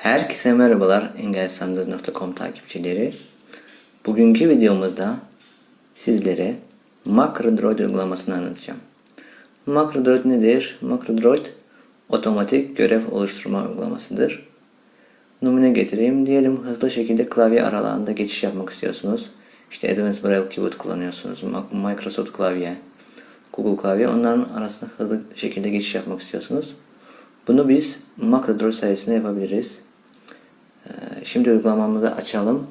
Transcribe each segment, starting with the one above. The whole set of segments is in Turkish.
Herkese merhabalar engelsandır.com takipçileri. Bugünkü videomuzda sizlere MacroDroid uygulamasını anlatacağım. MacroDroid nedir? MacroDroid otomatik görev oluşturma uygulamasıdır. Numune getireyim. Diyelim hızlı şekilde klavye aralığında geçiş yapmak istiyorsunuz. İşte Advanced Braille Keyboard kullanıyorsunuz. Microsoft klavye, Google klavye. Onların arasında hızlı şekilde geçiş yapmak istiyorsunuz. Bunu biz MacroDraw sayesinde yapabiliriz. Ee, Şimdi uygulamamızı açalım.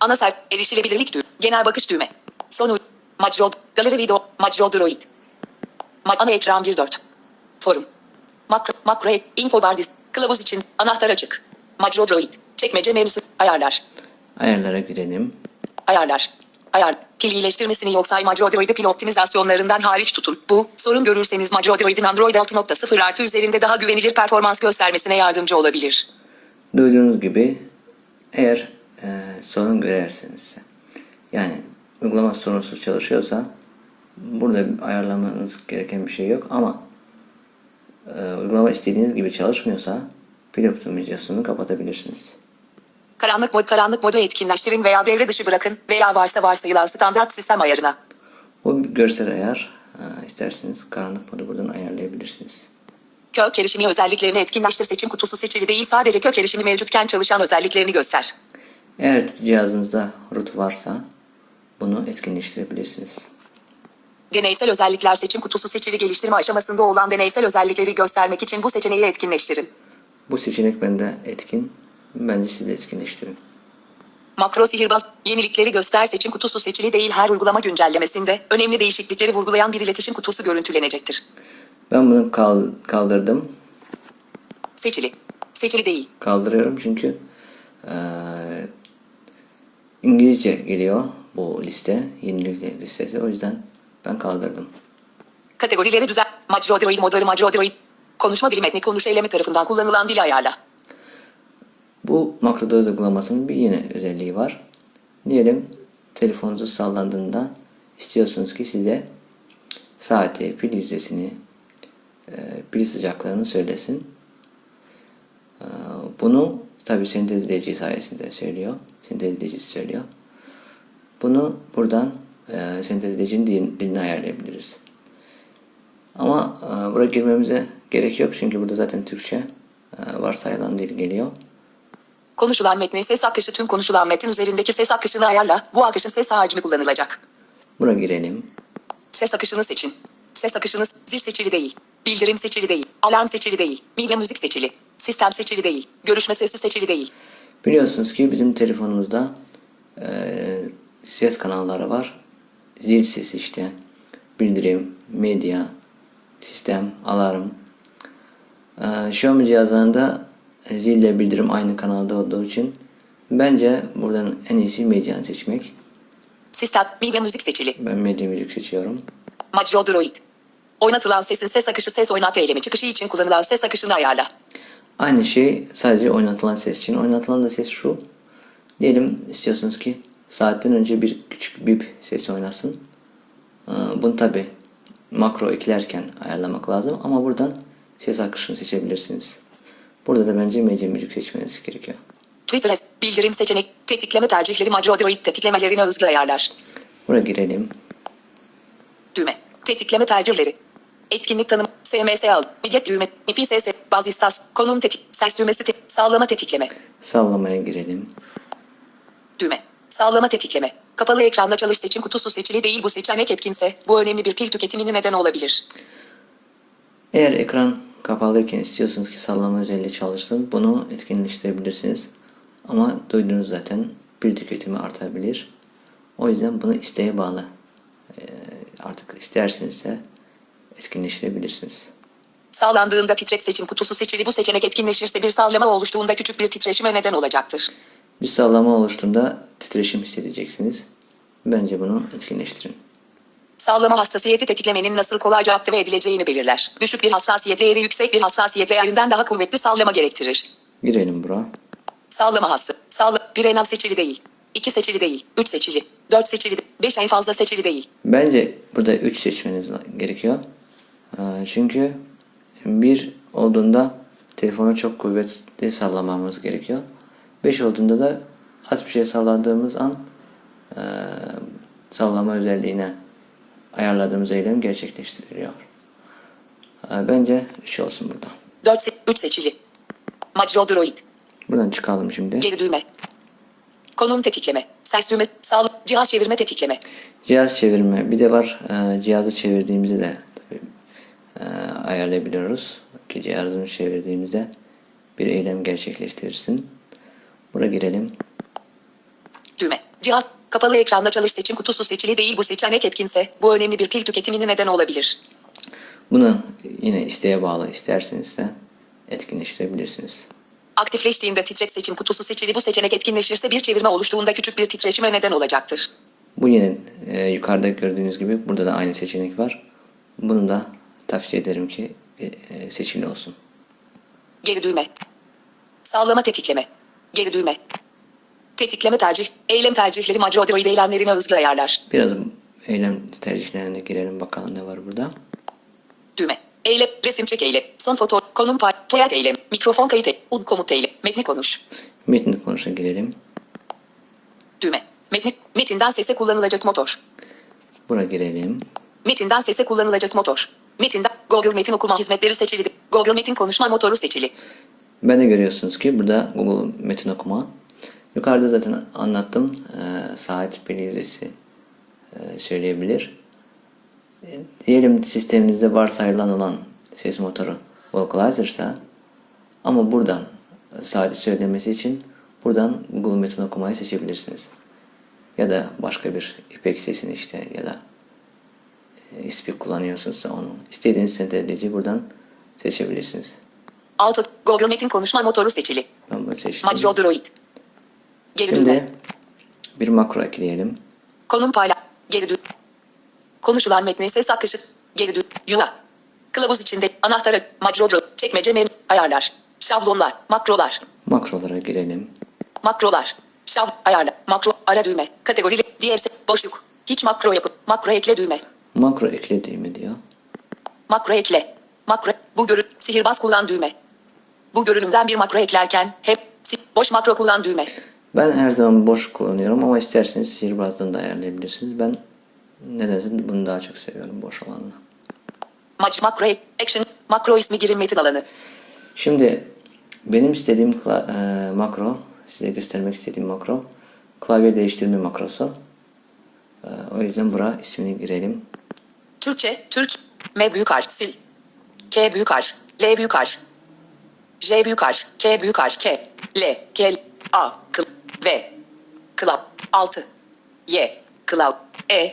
Ana sayfa erişilebilirlik düğme. Genel bakış düğme. Sonu. Macro. Galeri video. Macro Droid. Ma ana ekran 1.4. Forum. Makro. Makro. Info bar dis- Kılavuz için. Anahtar açık. Macro Droid. Çekmece menüsü. Ayarlar. Ayarlara girelim. Ayarlar. Ayar. Pil iyileştirmesini yoksa Macro Droid'i pil optimizasyonlarından hariç tutun. Bu, sorun görürseniz Macro Droid'in Android 6.0 artı üzerinde daha güvenilir performans göstermesine yardımcı olabilir. Duyduğunuz gibi eğer e, sorun görerseniz yani uygulama sorunsuz çalışıyorsa burada ayarlamanız gereken bir şey yok ama e, uygulama istediğiniz gibi çalışmıyorsa pil optimizasyonunu kapatabilirsiniz. Karanlık mod karanlık modu etkinleştirin veya devre dışı bırakın veya varsa varsayılan standart sistem ayarına. O görsel ayar isterseniz karanlık modu buradan ayarlayabilirsiniz. Kök erişimi özelliklerini etkinleştir seçim kutusu seçili değil sadece kök erişimi mevcutken çalışan özelliklerini göster. Eğer cihazınızda root varsa bunu etkinleştirebilirsiniz. Deneysel özellikler seçim kutusu seçili geliştirme aşamasında olan deneysel özellikleri göstermek için bu seçeneği etkinleştirin. Bu seçenek bende etkin. Bence siz de etkinleştirin. Makro sihirbaz yenilikleri göster seçim kutusu seçili değil her uygulama güncellemesinde önemli değişiklikleri vurgulayan bir iletişim kutusu görüntülenecektir. Ben bunu kal- kaldırdım. Seçili. Seçili değil. Kaldırıyorum çünkü eee, İngilizce geliyor bu liste. Yenilik listesi. O yüzden ben kaldırdım. Kategorileri düzen. Macro Droid modları Macro Droid. Konuşma dili metni konuş eylemi tarafından kullanılan dili ayarla. Bu MacroDroid uygulamasının bir yeni özelliği var. Diyelim telefonunuz sallandığında istiyorsunuz ki size saati, pil yüzdesini, e, pil sıcaklığını söylesin. E, Bunu tabi sentezleyici sayesinde söylüyor. Sentezleyicisi söylüyor. Bunu buradan e, sentezleyicinin dil- dilini ayarlayabiliriz. Ama e, buraya girmemize gerek yok çünkü burada zaten Türkçe e, varsayılan dil geliyor. Konuşulan metni ses akışı tüm konuşulan metin üzerindeki ses akışını ayarla. Bu akışın ses hacmi kullanılacak. Buna girelim. Ses akışını seçin. Ses akışını zil seçili değil. Bildirim seçili değil. Alarm seçili değil. Medya müzik seçili. Sistem seçili değil. Görüşme sesi seçili değil. Biliyorsunuz ki bizim telefonumuzda eee, ses kanalları var. Zil sesi işte. Bildirim, medya, sistem, alarm. Eee Xiaomi cihazlarında zille bildirim aynı kanalda olduğu için bence buradan en iyisi medyanı seçmek. Sistem, medya müzik seçili. Ben medya müzik seçiyorum. Macro Droid. Oynatılan sesin ses akışı ses oynat eylemi çıkışı için kullanılan ses akışını ayarla. Aynı şey sadece oynatılan ses için. Oynatılan da ses şu. Diyelim istiyorsunuz ki saatten önce bir küçük bip sesi oynasın. Ee, Bunu tabi makro eklerken ayarlamak lazım ama buradan ses akışını seçebilirsiniz. Burada da bence medya müzik seçmeniz gerekiyor. Twitter bildirim seçenek tetikleme tercihleri Macro Droid tetiklemelerine özgü ayarlar. Buraya girelim. Düğme. Tetikleme tercihleri. Etkinlik tanım. SMS al. Biget düğme. IPSS. Baz istas. Konum tetik. Ses düğmesi te- sağlama tetikleme. Sallamaya girelim. Düğme. Sağlama tetikleme. Kapalı ekranda çalış seçim kutusu seçili değil bu seçenek etkinse bu önemli bir pil tüketimine neden olabilir. Eğer ekran kapalıyken istiyorsunuz ki sallama özelliği çalışsın bunu etkinleştirebilirsiniz. Ama duydunuz zaten pil tüketimi artabilir. O yüzden bunu isteğe bağlı. Ee, artık isterseniz de etkinleştirebilirsiniz. Sağlandığında titrek seçim kutusu seçili bu seçenek etkinleşirse bir sallama oluştuğunda küçük bir titreşime neden olacaktır. Bir sallama oluştuğunda titreşim hissedeceksiniz. Bence bunu etkinleştirin. Sağlama hassasiyeti tetiklemenin nasıl kolayca aktive edileceğini belirler. Düşük bir hassasiyet değeri yüksek bir hassasiyet değerinden daha kuvvetli sallama gerektirir. Girelim bura. Sağlama hası. Sağla bir en az seçili değil. 2 seçili değil. 3 seçili. 4 seçili. 5 en fazla seçili değil. Bence burada 3 seçmeniz gerekiyor. Ee, Çünkü bir olduğunda telefonu çok kuvvetli sallamamız gerekiyor. 5 olduğunda da az bir şey salladığımız an eee, sallama özelliğine ayarladığımız eylem gerçekleştiriliyor. Eee, bence 3 olsun burada. 4 se 3 seçili. Macro Droid. Buradan çıkalım şimdi. Geri düğme. Konum tetikleme. Ses düğme. Sağlık. Cihaz çevirme tetikleme. Cihaz çevirme. Bir de var eee, cihazı çevirdiğimizde de tabii eee, ayarlayabiliyoruz. Ki cihazını çevirdiğimizde bir eylem gerçekleştirirsin. Buraya girelim. Düğme. Cihaz kapalı ekranda çalış seçim kutusu seçili değil bu seçenek etkinse bu önemli bir pil tüketimine neden olabilir. Bunu yine isteğe bağlı isterseniz de etkinleştirebilirsiniz. Aktifleştiğinde titret seçim kutusu seçili bu seçenek etkinleşirse bir çevirme oluştuğunda küçük bir titreşime neden olacaktır. Bu yine e, yukarıda gördüğünüz gibi burada da aynı seçenek var. Bunu da tavsiye ederim ki e, e, seçili olsun. Geri düğme. Sağlama tetikleme. Geri düğme. Tetikleme tercih. Eylem tercihleri Macro Droid eylemlerine özgü ayarlar. Biraz eylem tercihlerine girelim bakalım ne var burada. Düğme. Eylem, resim çek eylem, son foto, konum pay, toyat eylem, mikrofon kayıt eylem, un komut eylem, metni konuş. Metni konuşa girelim. Düğme. Metni, metinden sese kullanılacak motor. Buraya girelim. Metinden sese kullanılacak motor. Metinden Google Metin okuma hizmetleri seçili. Google Metin konuşma motoru seçili. Ben de görüyorsunuz ki burada Google Metin Okuma. Yukarıda zaten anlattım. Ee, saat yüzdesi e, söyleyebilir. E, diyelim sisteminizde varsayılan olan ses motoru Vocalizer'sa ama buradan saati söylemesi için buradan Google Metin Okuma'yı seçebilirsiniz. Ya da başka bir ipek sesini işte ya da e, ispi kullanıyorsunuzsa onu istediğiniz sentezleyici buradan seçebilirsiniz. Auto, Google Metin konuşma motoru seçili. Ben bunu seçtim. Macro Droid. Geri düğme. Şimdi bir makro ekleyelim. Konum payla. Geri düğme. Konuşulan metne ses akışı. Geri düğme. Yuva. Kılavuz içinde anahtarı. Macro Droid. Çekmece menü. Ayarlar. Şablonlar. Makrolar. Makrolara girelim. Makrolar. Şab ayarla. Makro ara düğme. Kategori diğer boşluk. Hiç makro yapı. Makro ekle düğme. Makro ekle düğme diyor. Makro ekle. Makro. Bu görün. Sihirbaz kullan düğme. Bu görünümden bir makro eklerken hep boş makro kullan düğme. Ben her zaman boş kullanıyorum ama isterseniz sihirbazdan da ayarlayabilirsiniz. Ben nedense bunu daha çok seviyorum boş olanla. Maç makro action. Makro ismi girin metin alanı. Şimdi benim istediğim e, makro, size göstermek istediğim makro klavye değiştirme makrosu. E, o yüzden bura ismini girelim. Türkçe, Türk, M büyük harf, sil. K büyük harf, L büyük harf. J büyük harf, K büyük harf, K, L, K, A, K, V, Klav, 6, Y, Klav, E.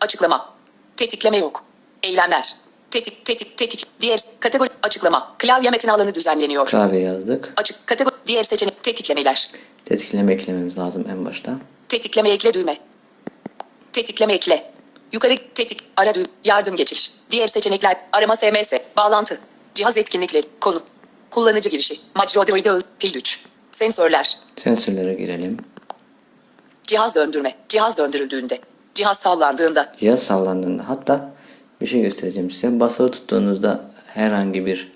Açıklama. Tetikleme yok. Eylemler. Tetik, tetik, tetik. Diğer kategori açıklama. Klavye metin alanı düzenleniyor. Klavye yazdık. Açık kategori diğer seçenek tetiklemeler. Tetikleme eklememiz lazım en başta. Tetikleme ekle düğme. Tetikleme ekle. Yukarı tetik ara düğüm yardım geçiş. Diğer seçenekler arama SMS bağlantı cihaz etkinlikleri konu kullanıcı girişi Macro Droid'e öz pil güç sensörler Sensörlere girelim. cihaz döndürme cihaz döndürüldüğünde cihaz sallandığında Cihaz sallandığında hatta bir şey göstereceğim size. Basılı tuttuğunuzda herhangi bir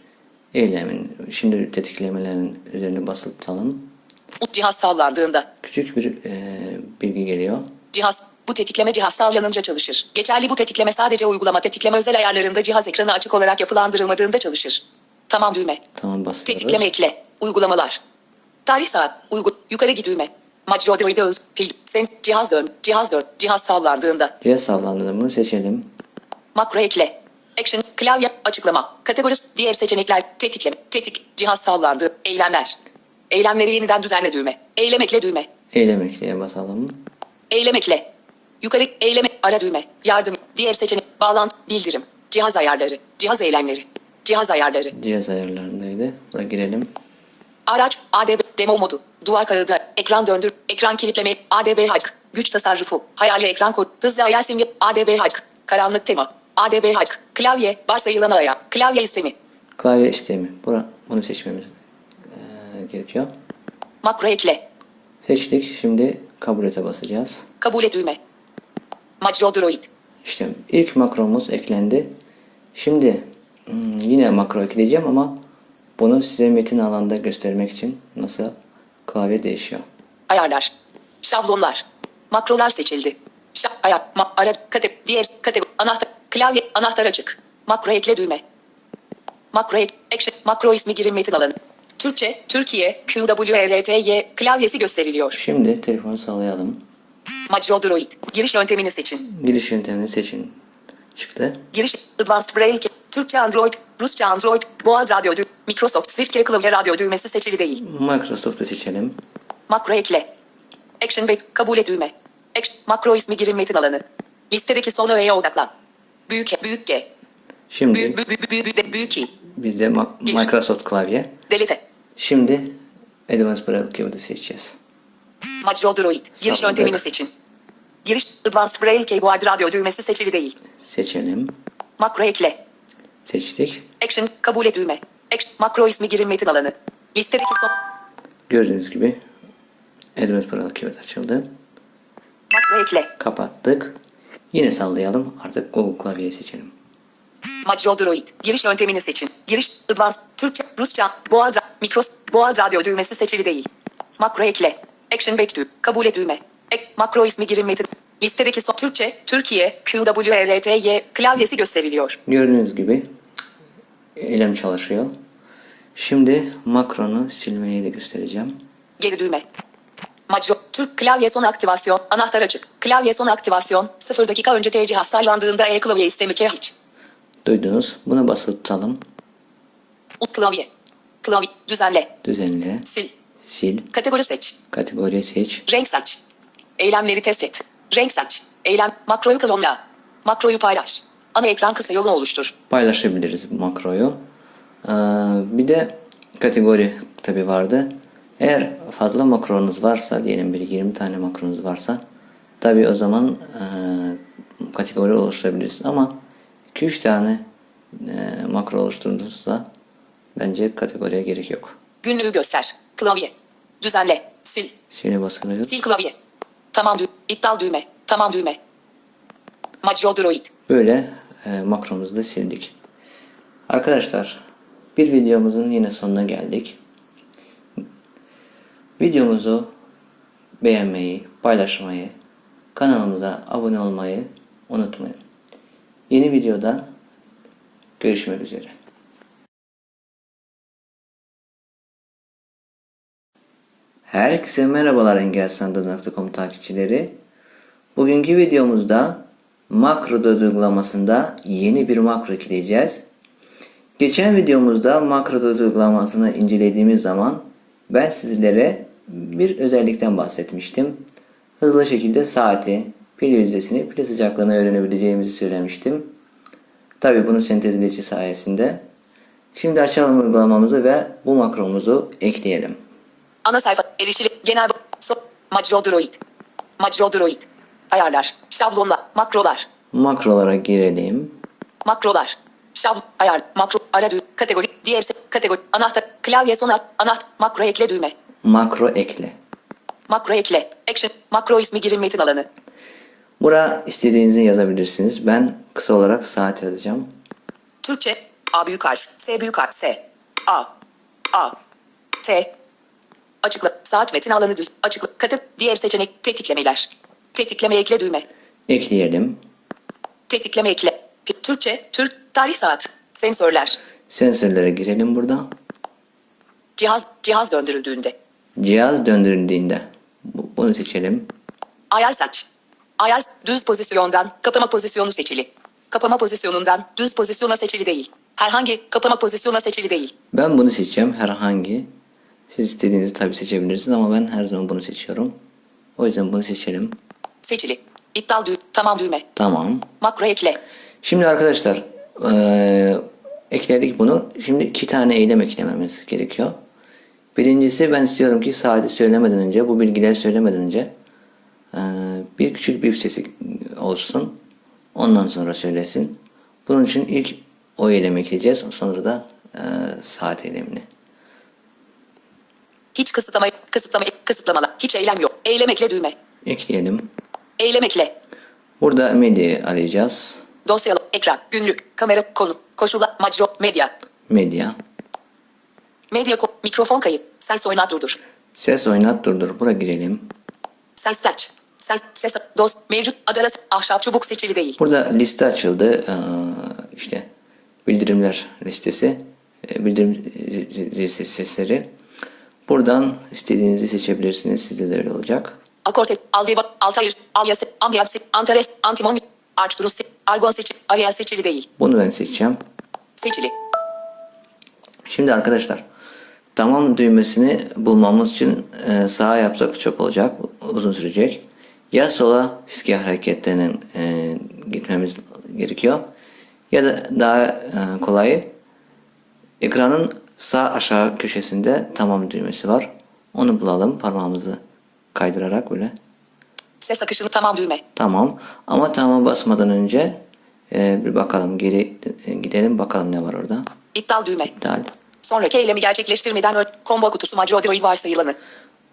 eylemin, şimdi tetiklemelerin üzerine basılı tutalım. cihaz sallandığında Küçük bir e, bilgi geliyor. cihaz bu tetikleme cihaz sallanınca çalışır. Geçerli bu tetikleme sadece uygulama tetikleme özel ayarlarında cihaz ekranı açık olarak yapılandırılmadığında çalışır. Tamam düğme. Tamam basıyoruz. Tetikleme ekle. Uygulamalar. Tarih saat. Uygu. Yukarı git düğme. Macro Droid'e öz. Pil. Sens. Cihaz dön. Cihaz dön. Cihaz sallandığında. Cihaz sallandığında bunu seçelim. Makro ekle. Action. Klavye. Açıklama. Kategori. Diğer seçenekler. Tetikleme. Tetik. Cihaz sallandığı. Eylemler. Eylemleri yeniden düzenle düğme. Eylem ekle düğme. Eylem ekleye basalım. Eylem ekle. Yukarı eyleme ara düğme. Yardım. Diğer seçenek. Bağlantı. Bildirim. Cihaz ayarları. Cihaz eylemleri. Cihaz ayarları. Cihaz ayarlarındaydı. Buraya girelim. Araç, ADB, demo modu, duvar kağıdı, ekran döndür, ekran kilitleme, ADB hack, güç tasarrufu, hayali ekran kod, hızlı ayar simge, ADB hack, karanlık tema, ADB hack, klavye, varsayılan ayar, klavye istemi, Klavye işlemi. Bura, bunu seçmemiz e, gerekiyor. makro ekle, Seçtik. Şimdi kabul ete basacağız. kabul et düğme, Macro Droid, İşte ilk makromuz eklendi. Şimdi hmm, yine makro ekleyeceğim ama Bunu size metin alanda göstermek için nasıl klavye değişiyor. Ayarlar. Şablonlar. Makrolar seçildi. Şa ayar. Ma ara kate diğer kategori anahtar klavye anahtar açık. Makro ekle düğme. Makro ek action makro ismi girin metin alanı. Türkçe Türkiye QWERTY klavyesi gösteriliyor. Şimdi telefonu sallayalım. Majro Droid. Giriş yöntemini seçin. Giriş yöntemini seçin. Çıktı. Giriş Advanced Braille. Türkçe Android, Rusça Android, Boğaz Radyo düğ- Microsoft Swift Key Klavye Radyo düğmesi seçili değil. Microsoft'u seçelim. Makro ekle. Action Back kabul et düğme. Action, makro ismi girin metin alanı. Listedeki son öğeye odaklan. Büyük E, büyük G. Şimdi Büyük büyük büyük büyük, büyük, büyük I. bizde Ma- Gir. Microsoft klavye. Delete. Şimdi Advanced Braille Keyboard'u seçeceğiz. Majro Droid. Giriş Salladık. yöntemini seçin. Giriş Advanced Braille Keyboard Radyo düğmesi seçili değil. Seçelim. Makro ekle. Seçtik. Action kabul et düğme. Action, makro ismi girin metin alanı. Listedeki son Gördüğünüz gibi Advanced Braille Keyboard açıldı. makro ekle. Kapattık. Yine sallayalım. Artık Google klavyeyi seçelim. Majro Droid. Giriş yöntemini seçin. Giriş Advanced Türkçe, Rusça, Boğaz, Mikros, Boğaz Radyo düğmesi seçili değil. Makro ekle. Action Back düğ. Kabul et düğme. Ek, makro ismi girin metin. Listedeki son Türkçe, Türkiye, QWERTY klavyesi gösteriliyor. Gördüğünüz gibi eylem çalışıyor. Şimdi makronu silmeyi de göstereceğim. Geri düğme. Majro, Türk klavye son aktivasyon, anahtar açık. Klavye son aktivasyon, 0 dakika önce TC hasarlandığında e-klavye istemi ke hiç. Duydunuz. Buna basılı tutalım. Ut klavye. Klavye, düzenle, Düzenle. sil, Sil. kategori seç. Kategori seç. Renk saç. Eylemleri test et. Renk saç. Eylem. Makroyu klonla. Makroyu paylaş. Ana ekran kısa yolu oluştur. Paylaşabiliriz bu makroyu. Ee, bir de kategori tabi vardı. Eğer fazla makronuz varsa diyelim bir 20 tane makronuz varsa tabi o zaman e, kategori oluşturabilirsiniz ama 2-3 tane e, makro oluşturduğunuzda bence kategoriye gerek yok. Günlüğü göster. Klavye. Düzenle. Sil. Sile basılıyor. Sil klavye. Tamam düğme. İptal düğme. Tamam düğme. Majro Droid. Böyle e, makromuzu da sildik. Arkadaşlar bir videomuzun yine sonuna geldik. Videomuzu beğenmeyi, paylaşmayı, kanalımıza abone olmayı unutmayın. Yeni videoda görüşmek üzere. Herkese merhabalar engelsandı.com takipçileri. Bugünkü videomuzda makro uygulamasında yeni bir makro ekleyeceğiz. Geçen videomuzda makro uygulamasını incelediğimiz zaman ben sizlere bir özellikten bahsetmiştim. Hızlı şekilde saati, pil yüzdesini, pil sıcaklığını öğrenebileceğimizi söylemiştim. Tabi bunun sentezleyici sayesinde. Şimdi açalım uygulamamızı ve bu makromuzu ekleyelim. Ana sayfa. Erişili. Genel. So Majro Droid. Majro Droid. Ayarlar. Şablonlar. Makrolar. Makrolara girelim. Makrolar. Şablon. Ayar. Makro. Ara düğme. Kategori. Diğer kategori. Anahtar. Klavye son alt- anahtar. Makro ekle düğme. Makro ekle. Makro ekle. Action. Makro ismi girin metin alanı. Bura istediğinizi yazabilirsiniz. Ben kısa olarak saat yazacağım. Türkçe. A büyük harf. S büyük harf. S. A. A. T. Açıkla. Saat metin alanı düz. Açıkla. Katı. Diğer seçenek. Tetiklemeler. Tetikleme ekle düğme. Ekleyelim. Tetikleme ekle. Türkçe. Türk. Tarih saat. Sensörler. Sensörlere girelim burada. Cihaz. Cihaz döndürüldüğünde. Cihaz döndürüldüğünde bu- bunu seçelim. Ayar saç. Ayar düz pozisyondan kapama pozisyonu seçili. Kapama pozisyonundan düz pozisyona seçili değil. Herhangi kapama pozisyona seçili değil. Ben bunu seçeceğim herhangi. Siz istediğinizi tabi seçebilirsiniz ama ben her zaman bunu seçiyorum. O yüzden bunu seçelim. Seçili. İptal düğme. Tamam düğme. Tamam. Makro ekle. Şimdi arkadaşlar eee, ekledik bunu. Şimdi iki tane eylem eklememiz gerekiyor. Birincisi ben istiyorum ki saati söylemeden önce bu bilgileri söylemeden önce eee, bir küçük bir sesi oluşsun. Ondan sonra söylesin. Bunun için ilk o eylemi ekleyeceğiz. Sonra da eee, saat eylemini. Hiç kısıtlama, kısıtlama, kısıtlamalar. Hiç eylem yok. Eylem ekle düğme. Ekleyelim. Eylem ekle. Burada medyayı arayacağız. Dosyalı, ekran, günlük, kamera, konu, koşullar, macro, medya. Medya. Medya mikrofon kayıt. Ses oynat durdur. Ses oynat durdur. Bura girelim. Ses seç. Ses, ses, dost, mevcut, adres, ahşap çubuk seçili değil. Burada liste açıldı. Ee, işte bildirimler listesi. Ee, Bildirim sesleri. Buradan istediğinizi seçebilirsiniz. Sizde de öyle olacak. Akort et, Aldeba, Altayır, Alyas, Ambiyaps, Antares, Antimon, Arcturus, Argon seçili, Ariel seçili değil. Bunu ben seçeceğim. Seçili. Şimdi arkadaşlar tamam düğmesini bulmamız için e, sağa yapsak çok olacak. Uzun sürecek. Ya sola fiske hareketlerinin e, gitmemiz gerekiyor. Ya da daha e, kolayı ekranın sağ aşağı köşesinde tamam düğmesi var. Onu bulalım parmağımızı kaydırarak böyle. Ses akışını tamam düğme. Tamam. Ama tamam basmadan önce e, bir bakalım geri e, gidelim bakalım ne var orada. İptal düğme. İptal. Sonraki eylemi gerçekleştirmeden ön combo kutusu Macro Droid varsayılanı.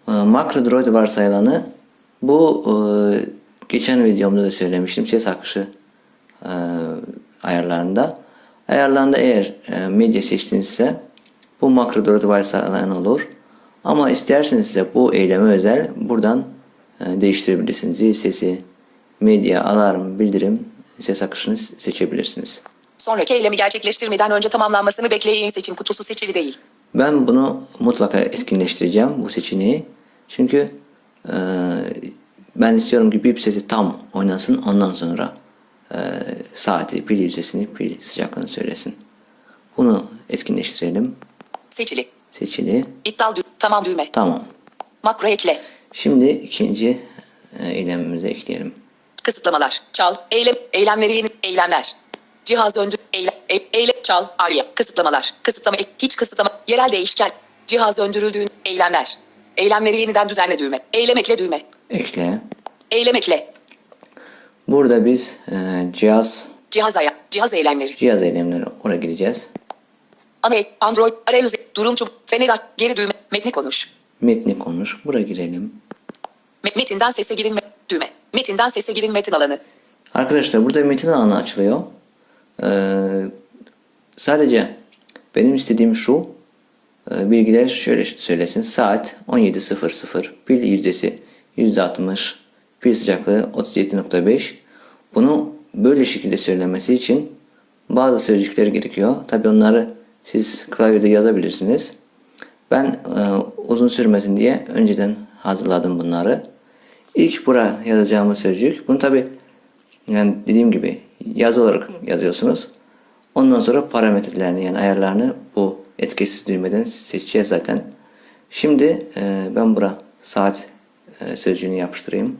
E, Makro droid varsayılanı bu e, geçen videomda da söylemiştim ses akışı e, ayarlarında. Ayarlarında eğer e, medya seçtiğinizse bu makro droid varsayılanı olur. Ama isterseniz size bu eyleme özel buradan e, değiştirebilirsiniz. Zil sesi, medya, alarm, bildirim, ses akışını seçebilirsiniz. Sonraki eylemi gerçekleştirmeden önce tamamlanmasını bekleyin seçim kutusu seçili değil. Ben bunu mutlaka etkinleştireceğim bu seçeneği. Çünkü e, ben istiyorum ki bip sesi tam oynasın ondan sonra e, saati, pil yüzdesini, pil sıcaklığını söylesin. Bunu etkinleştirelim. Seçili. Seçili. İptal düğme. Tamam düğme. Tamam. Makro ekle. Şimdi ikinci e, eylemimize ekleyelim. Kısıtlamalar. Çal. Eylem. Eylemleri yeni. Eylemler. Cihaz döndü. Eylem. E, eyle. Çal. Arya. Kısıtlamalar. Kısıtlama. ek- Hiç kısıtlama. Yerel değişken. Cihaz döndürüldüğün. Eylemler. Eylemleri yeniden düzenle düğme. Eylem ekle düğme. Ekle. Eylem ekle. Burada biz e, cihaz Cihaz aya. Cihaz eylemleri. cihaz eylemleri oraya gideceğiz. Ana. Android. Arayüz. Durum çubuk. Fener aç. Geri düğme. Metni konuş. Metni konuş. Buraya girelim. Me- Metinden sese girin. me- Düğme. Metinden sese girin metin alanı. Arkadaşlar burada metin alanı açılıyor. Ee, sadece benim istediğim şu e, bilgiler şöyle söylesin. Saat 17.00 pil yüzdesi %60 pil sıcaklığı 37.5 bunu böyle şekilde söylemesi için bazı sözcükler gerekiyor. Tabi onları siz klavyede yazabilirsiniz. Ben e, uzun sürmesin diye önceden hazırladım bunları. İlk buraya yazacağımız sözcük. Bunu tabi yani dediğim gibi yazı olarak yazıyorsunuz. Ondan sonra parametrelerini yani ayarlarını bu etkisiz düğmeden seçeceğiz zaten. Şimdi e, ben bura saat e, sözcüğünü yapıştırayım.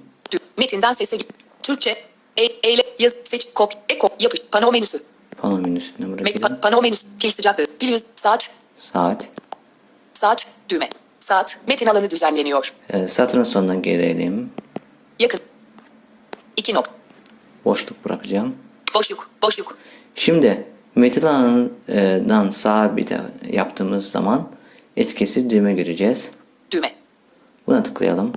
Metinden sese. Türkçe. E, eyle. Yaz. Seç. Kop. Eko. Yapış. Pano menüsü. Pano menüsüne Met, bırakayım. pa- pano menüsü. Pil sıcaklığı. Pil yüz. Saat. Saat. Saat. Düğme. Saat. Metin alanı düzenleniyor. E, satırın sonuna gelelim. Yakın. İki nok. Boşluk bırakacağım. Boşluk. Boşluk. Şimdi metin alanından sağa bir de yaptığımız zaman etkisiz düğme göreceğiz. Düğme. Buna tıklayalım.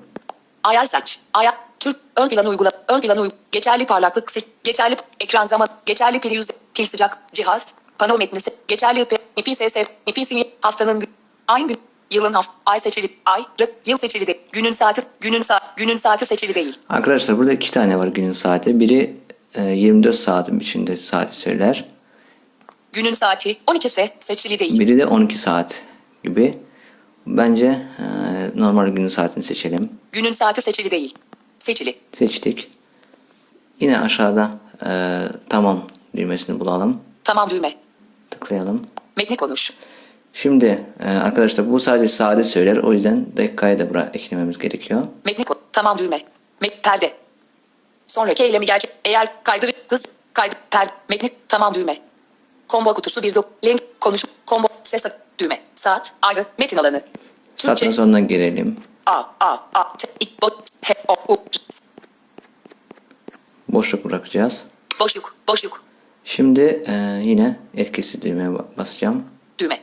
Ayar saç. Ayar. Türk. Ön planı uygula. Ön planı uygula. Geçerli parlaklık. Geçerli ekran zaman. Geçerli pil yüzde. Pil sıcak. Cihaz. Pano metnisi. Geçerli IP. IP SS. IP sinyal. Haftanın. Aynı gün. Yılın hafta. Ay seçili. Ay. Rı, yıl seçili değil. Günün saati. Günün saat. Günün saati seçili değil. Arkadaşlar burada iki tane var günün saati. Biri e, 24 saatin biçimde saati söyler. Günün saati 12 ise seçili değil. Biri de 12 saat gibi. Bence e, normal günün saatini seçelim. Günün saati seçili değil. Seçili. Seçtik. Yine aşağıda e, tamam düğmesini bulalım. Tamam düğme. Tıklayalım. Metni konuş. Şimdi e, arkadaşlar bu sadece saati söyler. O yüzden dakikaya da buraya eklememiz gerekiyor. Metni ko- Tamam düğme. Met perde. Sonraki eylemi gerçek. Eğer kaydır hız kaydır perde. Metni tamam düğme. Combo kutusu bir dok. Link konuş. Combo ses düğme. Saat ayrı metin alanı. Türkçe. sonuna gelelim. A A A T I bot H O U Boşluk bırakacağız. boşluk boşluk Şimdi e, yine etkisiz düğmeye ba- basacağım. düğme.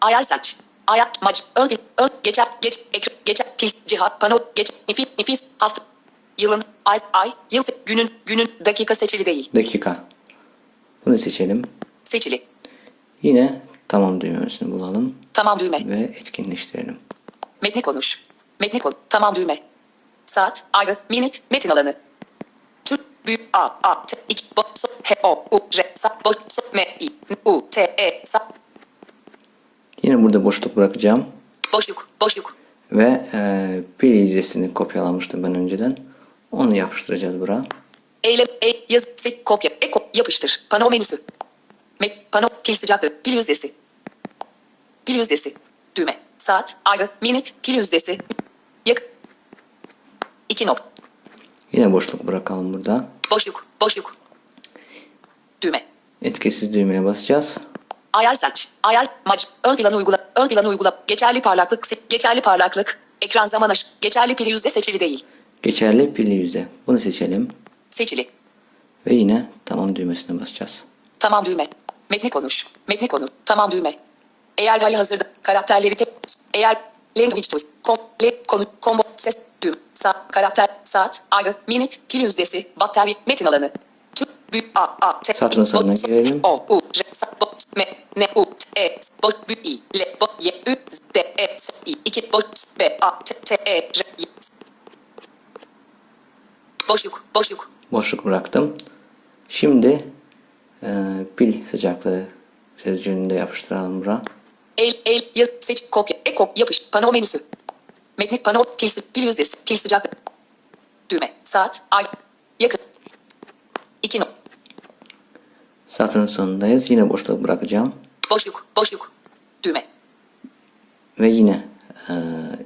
Ayar saç. Ayar maç ön ön geçer geç ekran geçer pil cihat pano geç nefis nefis hafta yılın ay ay yıl günün günün dakika seçili değil. Dakika. Bunu seçelim. Seçili. Yine Tamam düğmesini bulalım Tamam düğme. ve etkinleştirelim. Metni konuş. Metni kon. Tamam düğme. Saat, ayrı, minut, metin alanı. Büyük, a, a, t, iki, bo, so, he, o, u, re, sa, bo, so, me, i, n, u, t, e, sa, Yine burada boşluk bırakacağım. boşluk, boşluk. Ve e, pil yüzdesini kopyalamıştım ben önceden. Onu yapıştıracağız buraya. Eylem, e, yaz, se, kopya, eko, yapıştır. Pano menüsü. Met, pano, pil sıcaklığı, pil yüzdesi. Pil yüzdesi. Düğme. Saat, ayrı, minut, pil yüzdesi. Yak. İki nokta. Yine boşluk bırakalım burada. Boşluk, boşluk. Düğme. Etkisiz düğmeye basacağız. Ayar saç, ayar, maç, ön plan uygula, ön plan uygula, geçerli parlaklık, geçerli parlaklık, ekran zaman aş, geçerli pili yüzde seçili değil, Geçerli pili yüzde. Bunu seçelim. seçili, Ve yine tamam düğmesine basacağız. tamam düğme, metni konuş, metni konu, tamam düğme. Eğer hali hazırda, karakterleri tek, eğer language choice, kom, le, konu, combo, ses, saat, karakter, saat, ayrı, minute, pil yüzdesi, batarya, metin alanı. Türk, büyük, a, a, t, Satırın sonuna bo- girelim. O, u, r, sa, bo, me, ne, u, t, e, s, b, i, l, bo, y, ü, z, d, e, s, i, iki, bo, s, b, a, t, t, e, r, y, s. Boşluk, boşluk. Boşluk bıraktım. Şimdi e, pil sıcaklığı sözcüğünü de yapıştıralım buraya. El, el, yaz, seç, kopya, eko, yapış, pano menüsü. Metni, pano, pil, pil yüzdesi, pil sıcaklığı. Düğme, saat, ay, yakın. İki no, Satırın sonundayız. Yine boşluk bırakacağım. boşluk, boşluk. Düğme. Ve yine e,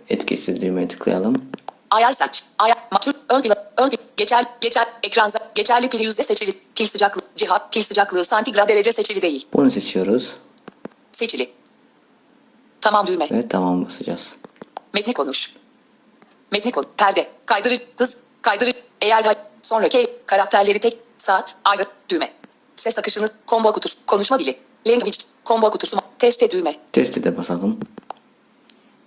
etkisiz düğmeye tıklayalım. Ayar saç, ayar, matür, ön plan, ön plan, geçer, geçer, ekran, geçerli pil yüzde seçili, pil sıcaklığı, cihat, pil sıcaklığı, santigrat derece seçili değil, Bunu seçiyoruz. seçili. Tamam düğme, Ve tamam basacağız. Metni konuş. Metni konu, perde, kaydırıcı, hız, kaydırıcı, eğer sonraki karakterleri tek, saat, ayrı, düğme. Ses akışını, combo kutusu, konuşma dili, language, combo kutusu, teste düğme, Testi de basalım.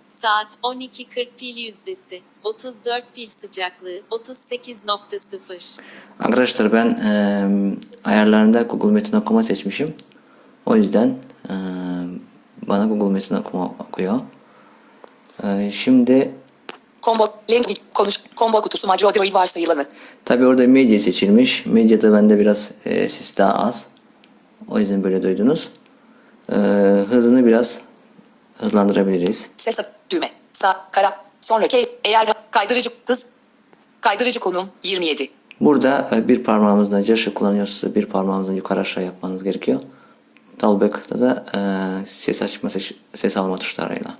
Saat 12.40 pil yüzdesi, 34 pil sıcaklığı, 38.0. Arkadaşlar ben e, ayarlarında Google Metin Okuma seçmişim. O yüzden e, bana Google Metin Okuma okuyor. E, şimdi combo, language, konuş, combo kutusu, macro droid varsayılanı, tabi orada medya seçilmiş. Medyada bende biraz e, ses daha az. O yüzden böyle duydunuz. E, hızını biraz hızlandırabiliriz. Ses düğme. Sağ kara. Sonraki eğer kaydırıcı hız kaydırıcı konum 27. Burada e, bir parmağımızla Josh'u kullanıyorsa bir parmağımızla yukarı aşağı yapmanız gerekiyor. Talback'ta da e, ses açma, ses, ses alma tuşlarıyla.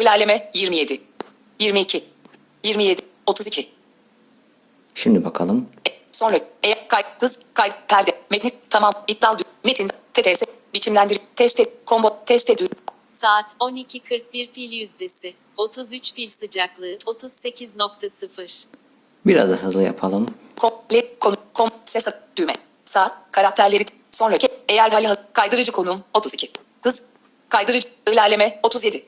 İlerleme 27. 22. 27. 32. Şimdi bakalım. E, sonra eğer kay hız kay perde metni tamam iptal metin TTS biçimlendir test et combo test et düğme Saat 12.41 pil yüzdesi, 33 pil sıcaklığı, 38.0. Biraz da hızlı yapalım. kom le konu kom ses düğme saat karakterleri sonraki eğer hali kaydırıcı konum 32. Hız kaydırıcı ilerleme 37.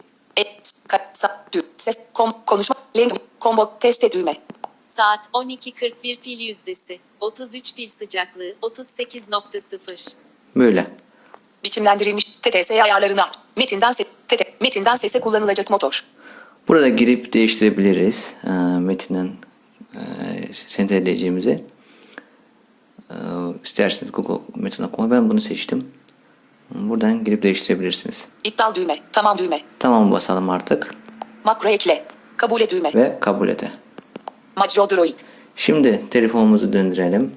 E, ka, sa, düğme ses kom konuşma language combo test düğme Saat 12.41 pil yüzdesi, 33 pil sıcaklığı, 38.0. Böyle. biçimlendirilmiş TTS ayarlarını aç. Metinden, se TT, metinden sese kullanılacak motor. Burada girip değiştirebiliriz. E, metinden e, senteleyeceğimizi. E, isterseniz Google Metin Okuma. Ben bunu seçtim. Buradan girip değiştirebilirsiniz. İptal düğme. Tamam düğme. Tamam basalım artık. Makro ekle. Kabul et düğme. Ve kabul ede. Macro droid. Şimdi telefonumuzu döndürelim.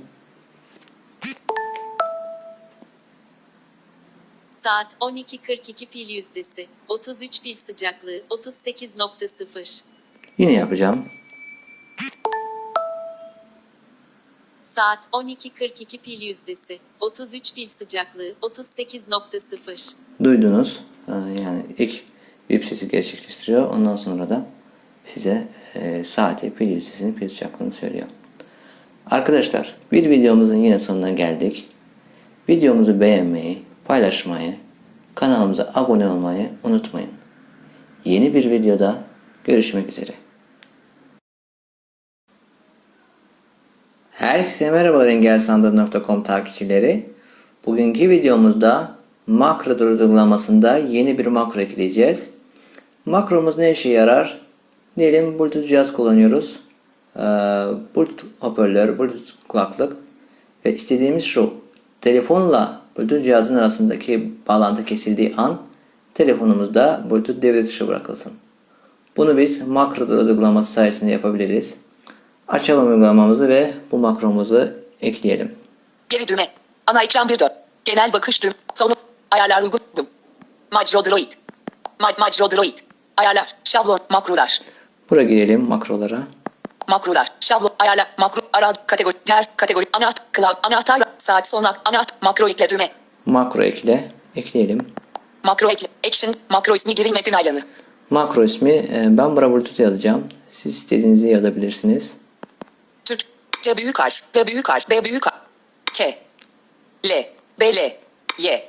Saat 12.42 pil yüzdesi, 33 pil sıcaklığı, 38.0. Yine yapacağım. Saat 12.42 pil yüzdesi, 33 pil sıcaklığı, 38.0. Duydunuz. Ee, Yani ilk bip sesi gerçekleştiriyor. Ondan sonra da size e, saati, pil yüzdesini, pil sıcaklığını söylüyor. Arkadaşlar bir videomuzun yine sonuna geldik. Videomuzu beğenmeyi, paylaşmayı, kanalımıza abone olmayı unutmayın. Yeni bir videoda görüşmek üzere. Herkese merhabalar engelsandal.com takipçileri. Bugünkü videomuzda Makro uygulamasında yeni bir makro ekleyeceğiz. Makromuz ne işe yarar? Diyelim Bluetooth cihaz kullanıyoruz. Ee, Bluetooth hoparlör, Bluetooth kulaklık ve istediğimiz şu telefonla Bluetooth cihazın arasındaki bağlantı kesildiği an telefonumuzda Bluetooth devre dışı bırakılsın. Bunu biz makro uygulaması sayesinde yapabiliriz. Açalım uygulamamızı ve bu makromuzu ekleyelim. Geri düğme. Ana ekran 1 4. Genel bakış düğüm. Sonu. Ayarlar uygun. Macro Droid. Ma Macro Droid. Ayarlar. Şablon. Makrolar. Buraya girelim makrolara. Makrolar. Şablon. Ayarlar. Makro. Ara. Kategori. Ders. Kategori. Anahtar. Cloud. Anahtar. Saat sona. Anahtar. Makro ekle düğme. Makro ekle. Ekleyelim. Makro ekle. Action. Makro ismi giri metin aylanı. Makro ismi e, ben Bluetooth yazacağım. Siz istediğinizi yazabilirsiniz. Türk. C büyük harf. B büyük harf. B büyük harf. K. L. B L. Y.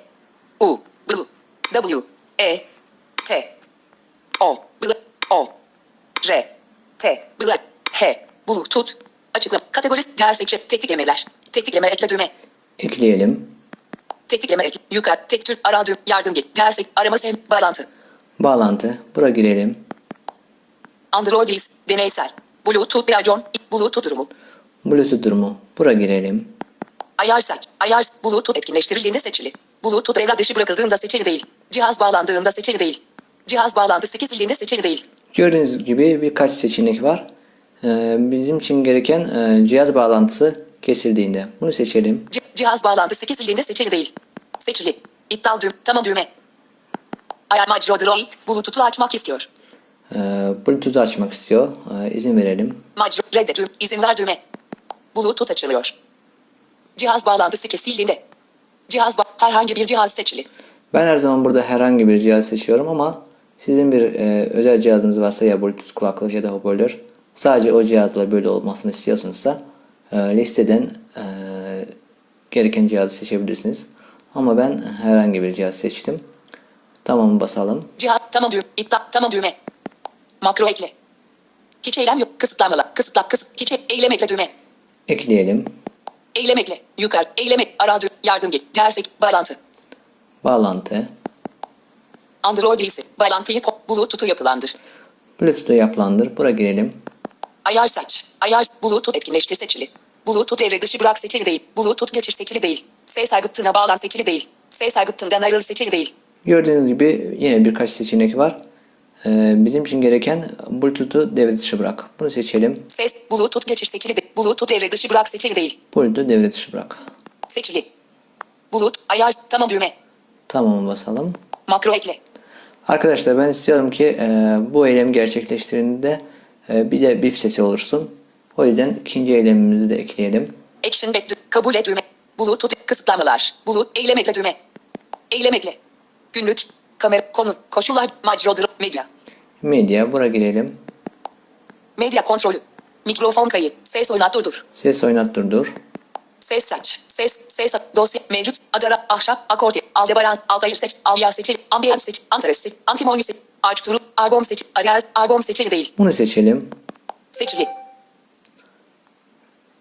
U. B. W. E. T. O. B. O. R. T. B. H. Bluetooth. Açıklama. Kategorisi ders ekşi. Tetiklemeler. Tetikleme ekle düğme. Ekleyelim. Tetikleme ekle. Yukarı. Tek tür. Ara düğüm. Yardım gel. Ders ek. Arama sem. Bağlantı. Bağlantı. Buraya girelim. Android is. Deneysel. Bluetooth Beajon. Bluetooth durumu. Bluetooth durumu. Buraya girelim. Ayar seç. Ayar Bluetooth etkinleştirildiğinde seçili. Bluetooth devre dışı bırakıldığında seçili değil. Cihaz bağlandığında seçili değil. Cihaz bağlantısı kesildiğinde seçili değil. Gördüğünüz gibi birkaç seçenek var. Ee, bizim için gereken e, cihaz bağlantısı kesildiğinde. Bunu seçelim. C- cihaz bağlantısı kesildiğinde seçili değil. Seçili. İptal düğüm. Tamam düğme. Ayar Macro Droid Bluetooth'u açmak istiyor. Ee, Bluetooth'u açmak istiyor. Ee, izin verelim. Macro reddet düğüm. İzin ver düğme. Bluetooth açılıyor. Cihaz bağlantısı kesildiğinde. Cihaz ba- herhangi bir cihaz seçili. Ben her zaman burada herhangi bir cihaz seçiyorum ama sizin bir e, özel cihazınız varsa ya Bluetooth kulaklık ya da hoparlör sadece o cihazla böyle olmasını istiyorsunuzsa e, listeden e, gereken cihazı seçebilirsiniz. Ama ben herhangi bir cihaz seçtim. Tamam basalım. Cihaz tamam düğüm. İptal tamam düğme. Makro ekle. Hiç eylem yok. Kısıtlamalar. Kısıtla kısıt. Hiç eylem ekle düğme. Ekleyelim. Eylem ekle. Yukarı. Eylem ek. Ara düğüm. Yardım gel. Ders ek. Bağlantı. Bağlantı. Android ise bağlantıyı Bluetooth'u yapılandır. Bluetooth'u yapılandır. Buraya girelim. Ayar seç. Ayar Bluetooth etkinleştir seçili. Bluetooth devre dışı bırak seçili değil. Bluetooth geçir seçili değil. Ses aygıtına bağlan seçili değil. Ses aygıtından ayrıl seçili değil. Gördüğünüz gibi yine birkaç seçenek var. Ee, bizim için gereken Bluetooth'u devre dışı bırak. Bunu seçelim. Ses Bluetooth geçir seçili değil. Bluetooth devre dışı bırak seçili değil. Bluetooth'u devre dışı bırak. Seçili. Bluetooth ayar tamam düğme. Tamam basalım. Makro ekle. Arkadaşlar ben istiyorum ki e, bu eylem gerçekleştiğinde e, bir de bip sesi olursun. O yüzden ikinci eylemimizi de ekleyelim. Action back kabul et düğme. Bluetooth kısıtlamalar. Bluetooth eylem ekle düğme. Eylem ekle. Günlük. Kamera konu. Koşullar. Macro dro- medya. Medya buraya girelim. Medya kontrolü. Mikrofon kayıt. Ses oynat durdur. Ses oynat durdur. Ses saç. Ses. Ses dosya mevcut. Adara. Ahşap. Akordi. Aldebaran. Altair seç. Alya seçil. Ambiyans seç. Antares seç. Antimony seç. Arçturu. Argom seç. Ariel. Argom seçili değil. Bunu seçelim. Seçili.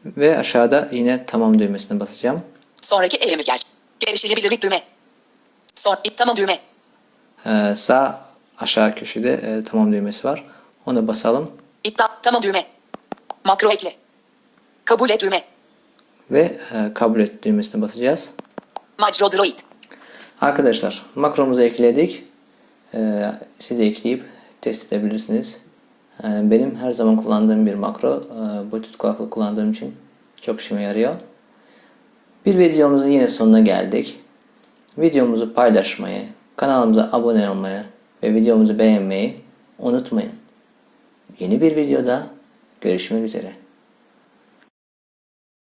Ve aşağıda yine tamam düğmesine basacağım. Sonraki eylemi gel. Erişilebilirlik düğme. Son. Tamam düğme. Ee, sağ aşağı köşede e, tamam düğmesi var. Ona basalım. İptal. Tamam düğme. Makro ekle. Kabul et düğme. Ve e, kabul et düğmesine basacağız. Macro Droid. Arkadaşlar makromuzu ekledik. Ee, siz de ekleyip test edebilirsiniz. Ee, benim her zaman kullandığım bir makro. Bluetooth kulaklık kullandığım için çok işime yarıyor. Bir videomuzun yine sonuna geldik. Videomuzu paylaşmayı, kanalımıza abone olmayı ve videomuzu beğenmeyi unutmayın. Yeni bir videoda görüşmek üzere.